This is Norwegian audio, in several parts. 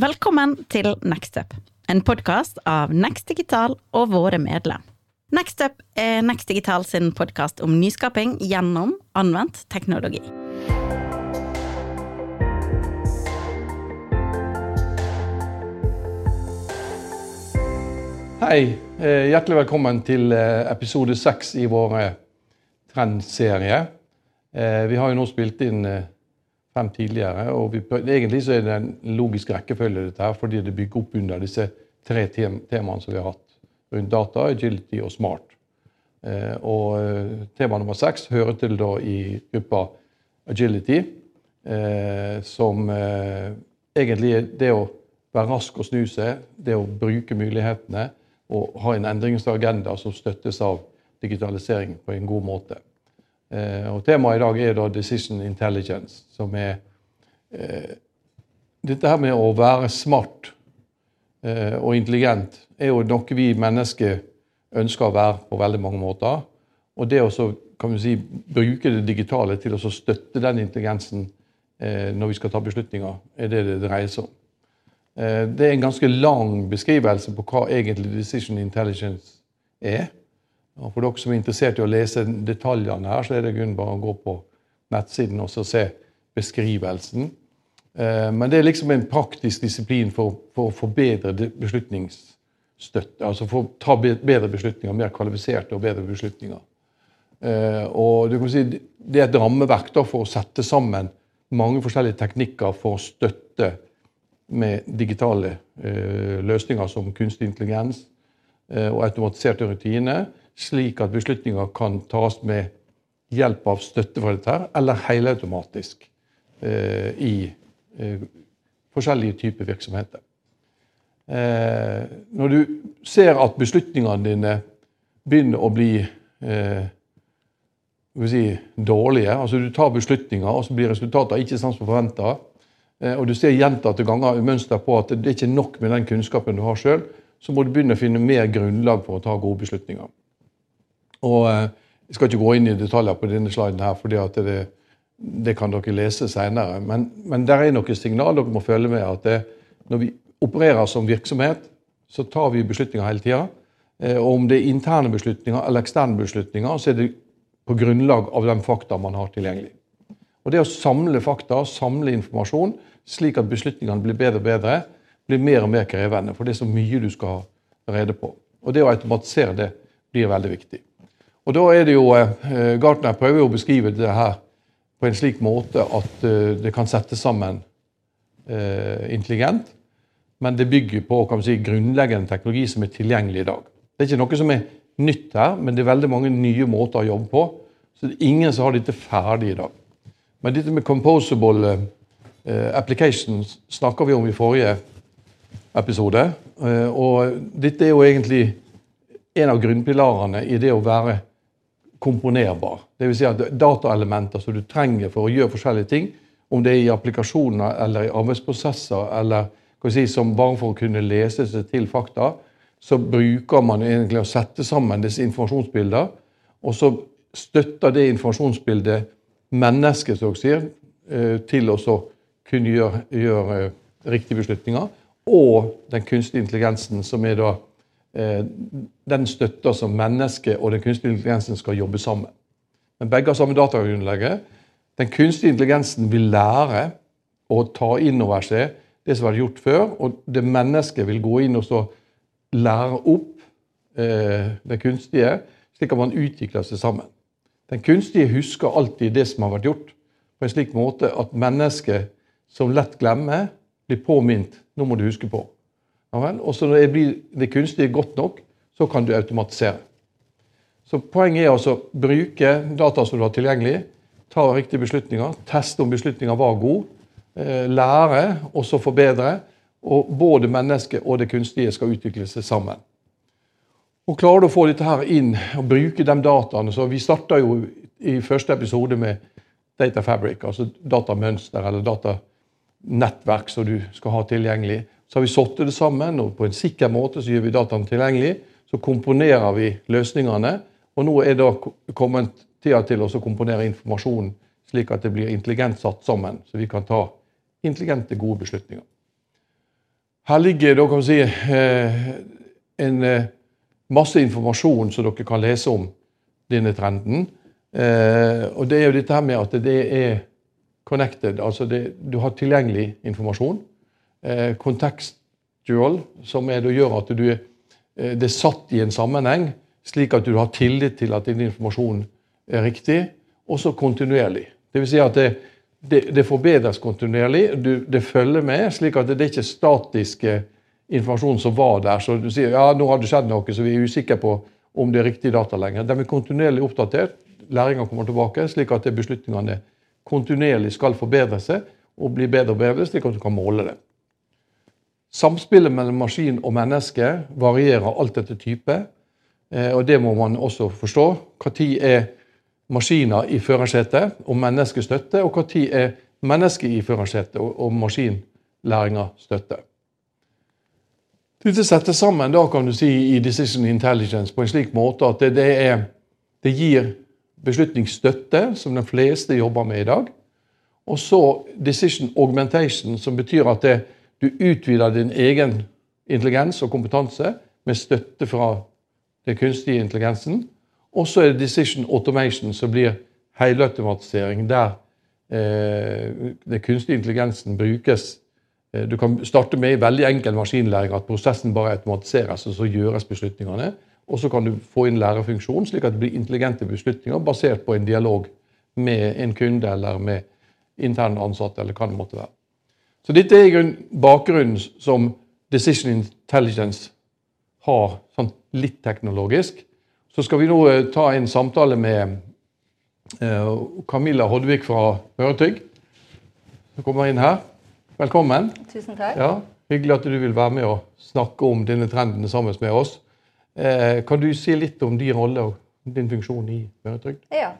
Velkommen til Nextup, en podkast av Next Digital og våre medlem. Nextup er Next Digital sin podkast om nyskaping gjennom anvendt teknologi. Hei, eh, hjertelig velkommen til eh, episode seks i vår eh, trendserie. Vi har jo nå spilt inn fem tidligere, og vi, egentlig så er det en logisk rekkefølge dette her, fordi det bygger opp under disse tre temaene som vi har hatt rundt data, agility og smart. Og tema nummer seks hører til da i gruppa agility, som egentlig er det å være rask og snu seg, det å bruke mulighetene og ha en endringsagenda som støttes av digitalisering på en god måte. Eh, og Temaet i dag er da Decision Intelligence, som er eh, Dette her med å være smart eh, og intelligent er jo noe vi mennesker ønsker å være på veldig mange måter. Og det å kan vi si, bruke det digitale til å støtte den intelligensen eh, når vi skal ta beslutninger, er det det dreier seg om. Eh, det er en ganske lang beskrivelse på hva egentlig decision intelligence er. Og for dere som er interessert i å lese detaljene her, så er det grunn bare å gå på nettsiden og se beskrivelsen. Eh, men det er liksom en praktisk disiplin for, for å forbedre beslutningsstøtte. Altså for å ta bedre beslutninger, mer kvalifiserte og bedre beslutninger. Eh, og du kan si Det er et rammeverk for å sette sammen mange forskjellige teknikker for å støtte med digitale eh, løsninger som kunstig intelligens og automatiserte rutiner, slik at beslutninger kan tas med hjelp av støtte fra dette, eller helautomatisk eh, i forskjellige typer virksomheter. når du ser at beslutningene dine begynner å bli si, dårlige, altså du tar beslutninger, og så blir resultatene ikke sånn som forventa, Eh, og du ser gjentatte ganger mønster på at det er ikke nok med den kunnskapen du har sjøl, så må du begynne å finne mer grunnlag for å ta gode beslutninger. Og eh, Jeg skal ikke gå inn i detaljer på denne sliden, her, fordi det, det, kan dere lese senere. Men, men det er noen signal dere må følge med. at det, Når vi opererer som virksomhet, så tar vi beslutninger hele tida. Eh, og om det er interne beslutninger eller eksterne beslutninger, så er det på grunnlag av den fakta man har tilgjengelig. Og Det å samle fakta, samle informasjon, slik at beslutningene blir bedre og bedre, blir mer og mer krevende. For det er så mye du skal ha rede på. Og det å automatisere det blir veldig viktig. Og da er det jo, eh, Gartner prøver jo å beskrive det her på en slik måte at eh, det kan settes sammen eh, intelligent, men det bygger på kan man si, grunnleggende teknologi som er tilgjengelig i dag. Det er ikke noe som er nytt her, men det er veldig mange nye måter å jobbe på. Så det er ingen som har dette ferdig i dag. Men dette med composable applications snakka vi om i forrige episode. Og dette er jo egentlig en av grunnpilarene i det å være komponerbar. Dvs. Si at dataelementer som du trenger for å gjøre forskjellige ting, om det er i applikasjoner eller i arbeidsprosesser eller si, som bare for å kunne lese seg til fakta, så bruker man egentlig å sette sammen disse informasjonsbildene. og så støtter det informasjonsbildet mennesket, som dere sier, eh, til å kunne gjøre, gjøre eh, riktige beslutninger. Og den kunstige intelligensen, som er da den støtter som mennesket og den kunstige intelligensen skal jobbe sammen. Men begge har samme datagrunnlaget. Den kunstige intelligensen vil lære å ta inn over seg det som har vært gjort før, og det mennesket vil gå inn og så lære opp eh, det kunstige, slik at man utvikler seg sammen. Den kunstige husker alltid det som har vært gjort, på en slik måte at mennesket som lett glemmer, blir påminnet. Nå må du huske på. Ja, og så når det blir det kunstige godt nok, så kan du automatisere. Så Poenget er altså å bruke data som du har tilgjengelig, ta riktige beslutninger, teste om beslutninger var gode, eh, lære og så forbedre. Og både mennesket og det kunstige skal utvikle seg sammen. Og Klarer du å få dette her inn og bruke de dataene så Vi starta jo i første episode med Data Fabric, altså datamønster eller datanettverk som du skal ha tilgjengelig. Så har vi satt det sammen, og på en sikker måte så gjør vi dataene tilgjengelig. Så komponerer vi løsningene, og nå er det kommet tida til å komponere informasjonen slik at det blir intelligent satt sammen, så vi kan ta intelligente, gode beslutninger. Her ligger da, kan vi si, eh, en eh, masse informasjon som dere kan lese om denne trenden. Eh, og det er jo dette her med at det er connected, altså det, du har tilgjengelig informasjon. Eh, contextual, som er, gjør at du, eh, det er satt i en sammenheng, slik at du har tillit til at din informasjon er riktig, og så kontinuerlig. Det vil si at det, det, det forbedres kontinuerlig. Du, det følger med, slik at det, det er ikke statiske informasjon som var der. Så du sier ja, nå har det skjedd noe, så vi er usikre på om det er riktig data lenger. De er kontinuerlig oppdatert. Læringa kommer tilbake, slik at beslutningene kontinuerlig skal forbedre seg og bli bedre og bedre, slik at du kan måle det. Samspillet mellom maskin og menneske varierer alt etter type. Eh, og Det må man også forstå. Når er maskiner i førersetet og mennesket støtte, og når er mennesket i førersetet og maskinlæringa støtte. Dette settes sammen da kan du si, i Decision Intelligence på en slik måte at det, er, det gir beslutningsstøtte, som de fleste jobber med i dag. Og så Decision Augmentation, som betyr at det, du utvider din egen intelligens og kompetanse med støtte fra den kunstige intelligensen. Og så er det Decision Automation, som blir helautomatisering, der eh, den kunstige intelligensen brukes Eh, du kan starte med veldig enkel maskinlæring at prosessen bare automatiseres, og så gjøres beslutningene. Og så kan du få inn lærerfunksjon, slik at det blir intelligente beslutninger basert på en dialog med en kunde eller med interne ansatte, eller hva det måtte være. Så dette er bakgrunnen som Decision Intelligence har, sånn litt teknologisk. Så skal vi nå eh, ta en samtale med eh, Camilla Hodvik fra Møretrygg. Hun kommer inn her. Velkommen. Tusen takk. Ja, Hyggelig at du vil være med og snakke om denne trenden sammen med oss. Eh, kan du si litt om din rolle og din funksjon i Møretrygd? Ja.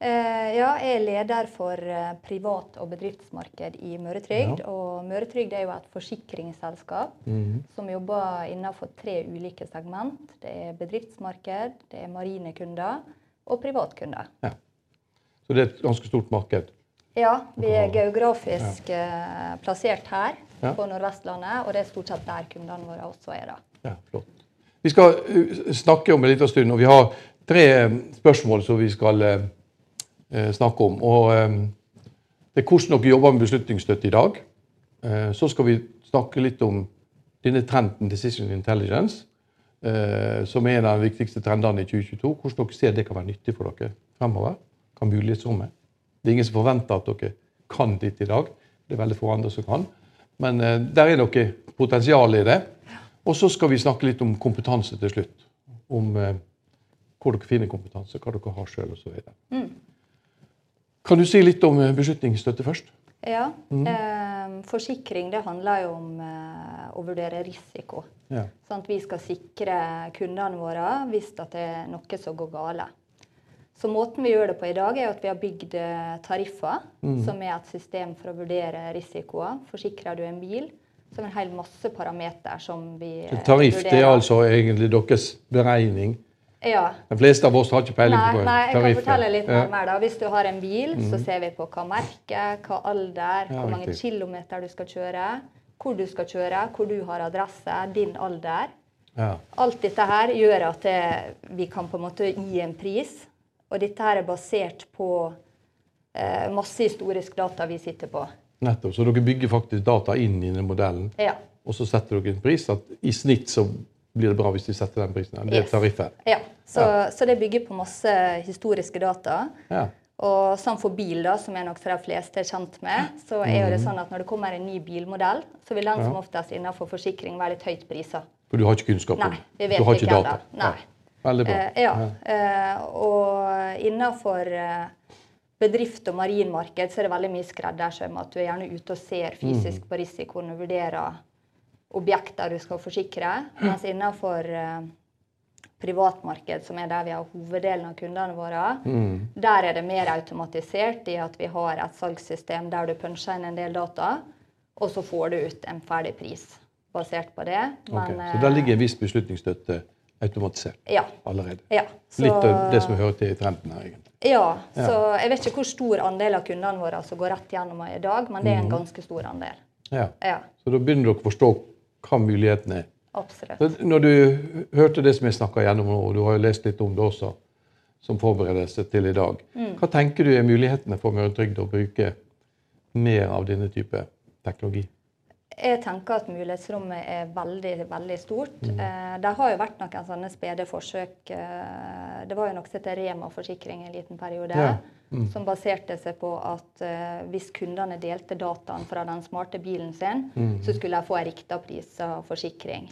Eh, ja. jeg er leder for eh, privat- og bedriftsmarked i Møretrygd. Ja. Og Møretrygd er jo et forsikringsselskap mm -hmm. som jobber innenfor tre ulike segment. Det er bedriftsmarked, det er marine kunder og privatkunder. Ja. Så det er et ganske stort marked? Ja, vi er geografisk ja. Eh, plassert her ja. på Nordvestlandet, og det er stort sett der kundene våre også er. da. Ja, flott. Vi skal snakke om en liten stund, og vi har tre spørsmål som vi skal uh, snakke om. Og um, Det er hvordan dere jobber med beslutningsstøtte i dag. Uh, så skal vi snakke litt om denne trenden Decision Intelligence, som er en av de viktigste trendene i 2022. Hvordan dere ser det kan være nyttig for dere fremover. Hva mulighetsrommet det er ingen som forventer at dere kan dette i dag. Det er veldig få andre som kan. Men der er noe potensial i det. Og så skal vi snakke litt om kompetanse til slutt. Om hvor dere finner kompetanse, hva dere har sjøl osv. Kan du si litt om uh, beslutningsstøtte først? Ja. Mm. Eh, forsikring det handler jo om eh, å vurdere risiko. Ja. Sånn at vi skal sikre kundene våre hvis det er noe som går galt. Så måten vi gjør det på i dag, er at vi har bygd eh, tariffer, mm. som er et system for å vurdere risikoer. Forsikrer du en bil, så er det en hel masse parameter som vi Tariff vurderer. det er altså egentlig deres beregning? Ja. De fleste av oss har ikke peiling på Nei, jeg kan fortelle litt ja. mer. da. Hvis du har en bil, mm. så ser vi på hva merke, hva alder, ja, hvor mange riktig. kilometer du skal kjøre, hvor du skal kjøre, hvor du har adresse, din alder. Ja. Alt dette her gjør at det, vi kan på en måte gi en pris og dette her er basert på eh, masse historisk data vi sitter på. Nettopp. Så dere bygger faktisk data inn i den modellen, ja. og så setter dere en pris. at I snitt så blir det bra hvis de setter den prisen. Det er yes. tariffet. Ja. Så, ja. så, det bygger på masse historiske data. Ja. Og sånn for bil, da, som er for de fleste er kjent med, så er det mhm. sånn at når det kommer en ny bilmodell, så vil den som oftest innenfor forsikring være litt høyt prisa. For du har ikke kunnskap om det? Nei, vi vet ikke, ikke data. Nei. Veldig bra. Eh, ja. Eh, og innenfor eh, bedrift og marinmarked så er det veldig mye skreddersøm. At du er gjerne ute og ser fysisk mm. på risikoen og vurderer objekter du skal forsikre. Mens innenfor eh, privatmarked, som er der vi har hoveddelen av kundene våre, mm. der er det mer automatisert i at vi har et salgssystem der du puncher inn en del data, og så får du ut en ferdig pris basert på det. Men, okay. Så der ligger en viss beslutningsstøtte? automatisert ja. allerede. Ja, så, Litt av det som hører til trenden her. egentlig. Ja, ja, så jeg vet ikke hvor stor andel av kundene våre som går rett gjennom i dag, men det er en mhm. ganske stor andel. Ja. ja. Så da begynner dere å forstå hva mulighetene er. Absolutt. Når du hørte det som jeg snakka gjennom nå, og du har jo lest litt om det også, som forberedelse til i dag, hva tenker du er mulighetene for Møretrygd å bruke mer av denne type teknologi? Jeg tenker at mulighetsrommet er veldig veldig stort. Eh, det har jo vært noen sånne spede forsøk. Eh, det var jo noe som heter Rema forsikring en liten periode. Ja. Som baserte seg på at uh, hvis kundene delte dataen fra den smarte bilen sin, så skulle de få en riktig pris av forsikring.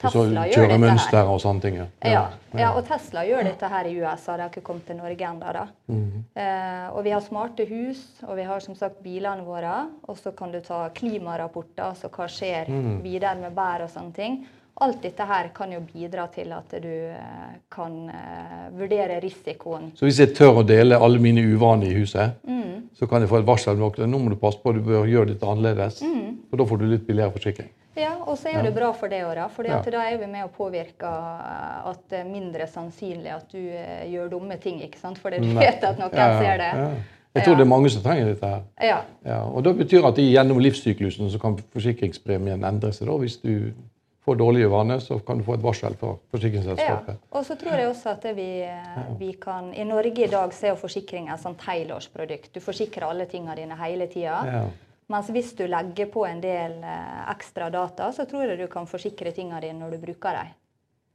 Så Tesla dette her. og sånne ting. Ja, ja, og Tesla gjør dette her i USA. Det har ikke kommet til Norge ennå. Mm. Eh, og vi har smarte hus, og vi har som sagt bilene våre. Og så kan du ta klimarapporter, altså hva skjer Mhm. videre med bær og sånne ting. Alt dette her kan jo bidra til at du eh, kan eh, vurdere risikoen. Så hvis jeg tør å dele alle mine uvaner i huset, Mm. så kan jeg få et varsel om noe. Nå må du passe på, du bør gjøre dette annerledes. Mm. For da får du litt billigere forsikring. Ja, og så er det det bra for det òg, da. For Ja. da er vi med å påvirke eh, at det er mindre sannsynlig at du gjør dumme ting, ikke sant? Fordi du vet at noen Ja, ja, ser det. ja. Jeg tror Ja. det er mange som trenger dette her. Ja. Ja, og Det betyr at gjennom livssyklusen så kan forsikringspremien endre seg. da. Hvis du får dårlige vaner, så kan du få et varsel fra Ja. Og så tror jeg også at vi, vi kan I Norge i dag er jo forsikring et sånt helårsprodukt. Du forsikrer alle tingene dine hele tida. Ja. Mens hvis du legger på en del eh, ekstra data, så tror jeg du kan forsikre tingene dine når du bruker dem.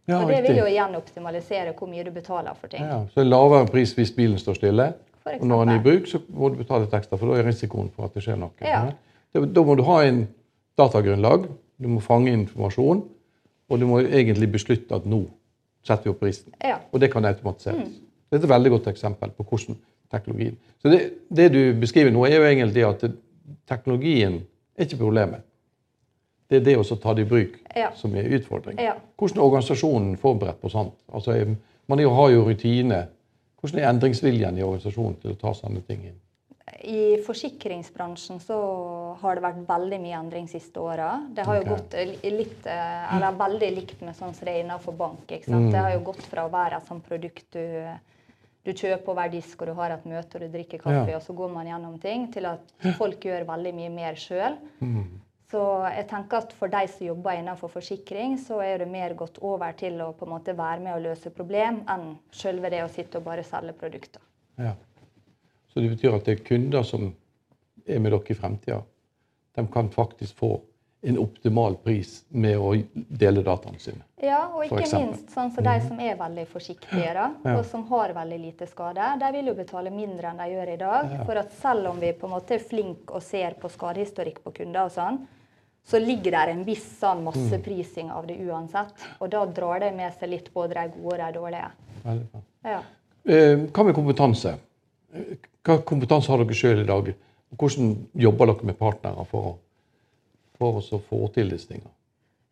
Ja, og det vil jo igjen optimalisere hvor mye du betaler for ting. Ja, så lavere pris hvis bilen står stille. Og når den er i bruk, så må du betale litt ekstra, for da er risikoen for at det skjer noe. Ja. Da må du ha en datagrunnlag, du må fange informasjon, og du må egentlig beslutte at nå setter vi opp prisen. Ja. Og det kan automatiseres. Det er et veldig godt eksempel på hvordan teknologien Så det, det du beskriver nå, er jo egentlig at teknologien er ikke problemet. Det er det å ta det i bruk Ja. som er utfordringen. Ja. Hvordan er organisasjonen forberedt på sånt? Altså, man har jo rutine. Hvordan er endringsviljen i organisasjonen til å ta sånne ting inn? I forsikringsbransjen så har det vært veldig mye endring siste åra. Det har jo okay. gått eh, litt, eh, eller veldig likt med sånn som det er innenfor bank. ikke sant? Det har jo gått fra å være et sånt produkt du, du kjøper over disk, og du har et møte og du drikker kaffe, Ja. og så går man gjennom ting, til at folk gjør veldig mye mer sjøl. Mm. Så jeg tenker at for de som jobber innenfor forsikring, så er det mer gått over til å på en måte være med å løse problem, enn selve det å sitte og bare selge produkter. Ja. Så det betyr at det er kunder som er med dere i fremtida. De kan faktisk få en optimal pris med å dele dataene sine. Ja, og ikke minst sånn som de som er veldig forsiktige, da, Ja. og som har veldig lite skade. De vil jo betale mindre enn de gjør i dag. For at selv om vi på en måte er flinke og ser på skadehistorikk på kunder og sånn, så ligger der en viss sånn masseprising av det uansett. Og da drar det med seg litt både de gode og de dårlige. Veldig bra. Ja. Eh, Hva med kompetanse? Hva kompetanse har dere sjøl i dag? Hvordan jobber dere med partnere for å, for å få til disse tingene?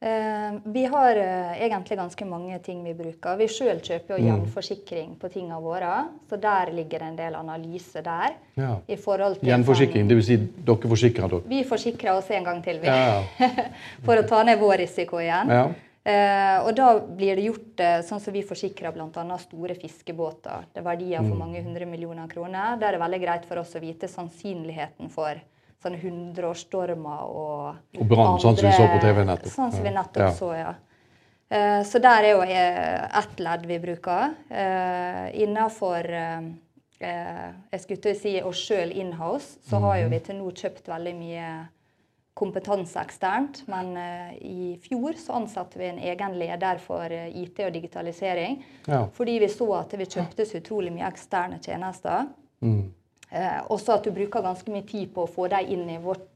Eh, vi har eh, egentlig ganske mange ting vi bruker. Vi sjøl kjøper jo gjenforsikring på tingene våre, så der ligger det en del analyse der. Ja. I forhold til Gjenforsikring, sånn- dvs. Si dere forsikrer dere? Vi forsikrer oss en gang til, vi. Ja, for å ta ned vår risiko igjen. ja. Eh, og da blir det gjort eh, sånn som vi forsikrer bl.a. store fiskebåter. Det er verdier Mm. for mange hundre millioner kroner. Der er det veldig greit for oss å vite sannsynligheten for sånne hundreårsstormer og Og brann, sånn som vi så på TV nettopp. Sånn som vi nettopp Ja. så, ja. Eh, så der er jo eh, ett ledd vi bruker. Eh, Innafor eh, jeg skulle til å si oss sjøl inhouse, så har jo vi til nå kjøpt veldig mye kompetanse eksternt. Men eh, i fjor så ansatte vi en egen leder for eh, IT og digitalisering. Ja. Fordi vi så at vi kjøpte så utrolig mye eksterne tjenester. Mm. Eh, også at du bruker ganske mye tid på å få dem inn i vårt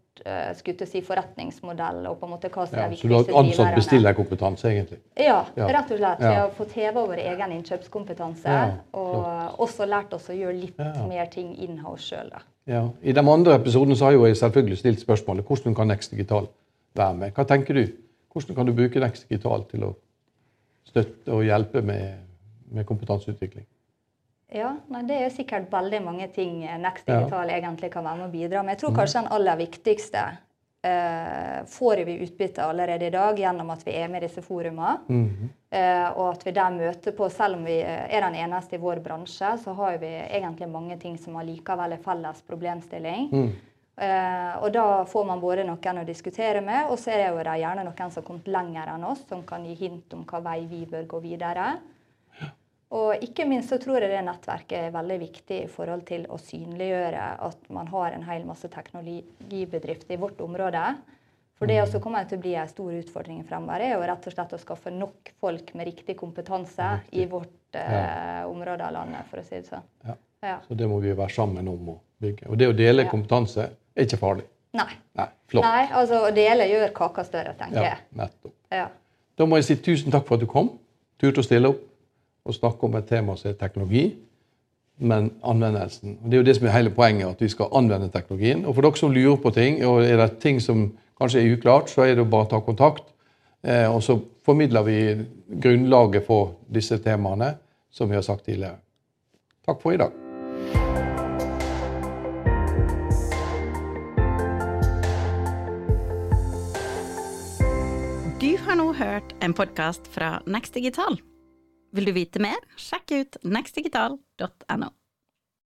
skulle til å si, forretningsmodell. og på en måte hva som ja. er de Så du har viktigste ansatt driverne. bestillerkompetanse, egentlig? Ja, Ja. rett og slett. Ja. Vi har fått heva vår egen innkjøpskompetanse. Ja, og også lært oss å gjøre litt Ja. mer ting inhouse sjøl. Ja. I de andre episodene så har jo jeg selvfølgelig stilt spørsmålet hvordan kan Next Digital være med. Hva tenker du? Hvordan kan du bruke Next Digital til å støtte og hjelpe med, med kompetanseutvikling? Ja, Det er sikkert veldig mange ting Next Ja. Digital egentlig kan være med å bidra med. Jeg tror kanskje den aller viktigste eh, får vi utbytte allerede i dag gjennom at vi er med i disse forumene. Mhm. Eh, og at vi der møter på, selv om vi eh, er den eneste i vår bransje, så har vi egentlig mange ting som allikevel er felles problemstilling. Mm. Eh, og da får man både noen å diskutere med, og så er det jo gjerne noen som har kommet lenger enn oss, som kan gi hint om hva vei vi bør gå videre. Og ikke minst så tror jeg det nettverket er veldig viktig i forhold til å synliggjøre at man har en hel masse teknologibedrifter i vårt område. For det også kommer til å bli en stor utfordring fremover, er jo rett og slett å skaffe nok folk med riktig kompetanse riktig. i vårt eh, område av landet, for å si det sånn. Ja. Ja. Så det må vi være sammen om å bygge. Og det å dele kompetanse er ikke farlig. Nei. Nei, flott. Nei, altså Å dele gjør kaka større, tenker jeg. ja. Nettopp. Ja. Da må jeg si tusen takk for at du kom. Turte å stille opp og snakke om et tema som er teknologi, men anvendelsen. Og Det er jo det som er hele poenget, at vi skal anvende teknologien. Og for dere som lurer på ting, og er det ting som kanskje er uklart, så er det bare å ta kontakt. Eh, og så formidler vi grunnlaget for disse temaene, som vi har sagt tidligere. Takk for i dag. Du har nå hørt en podkast fra Next Digital. Vil du vite mer, sjekk ut nextdigital.no.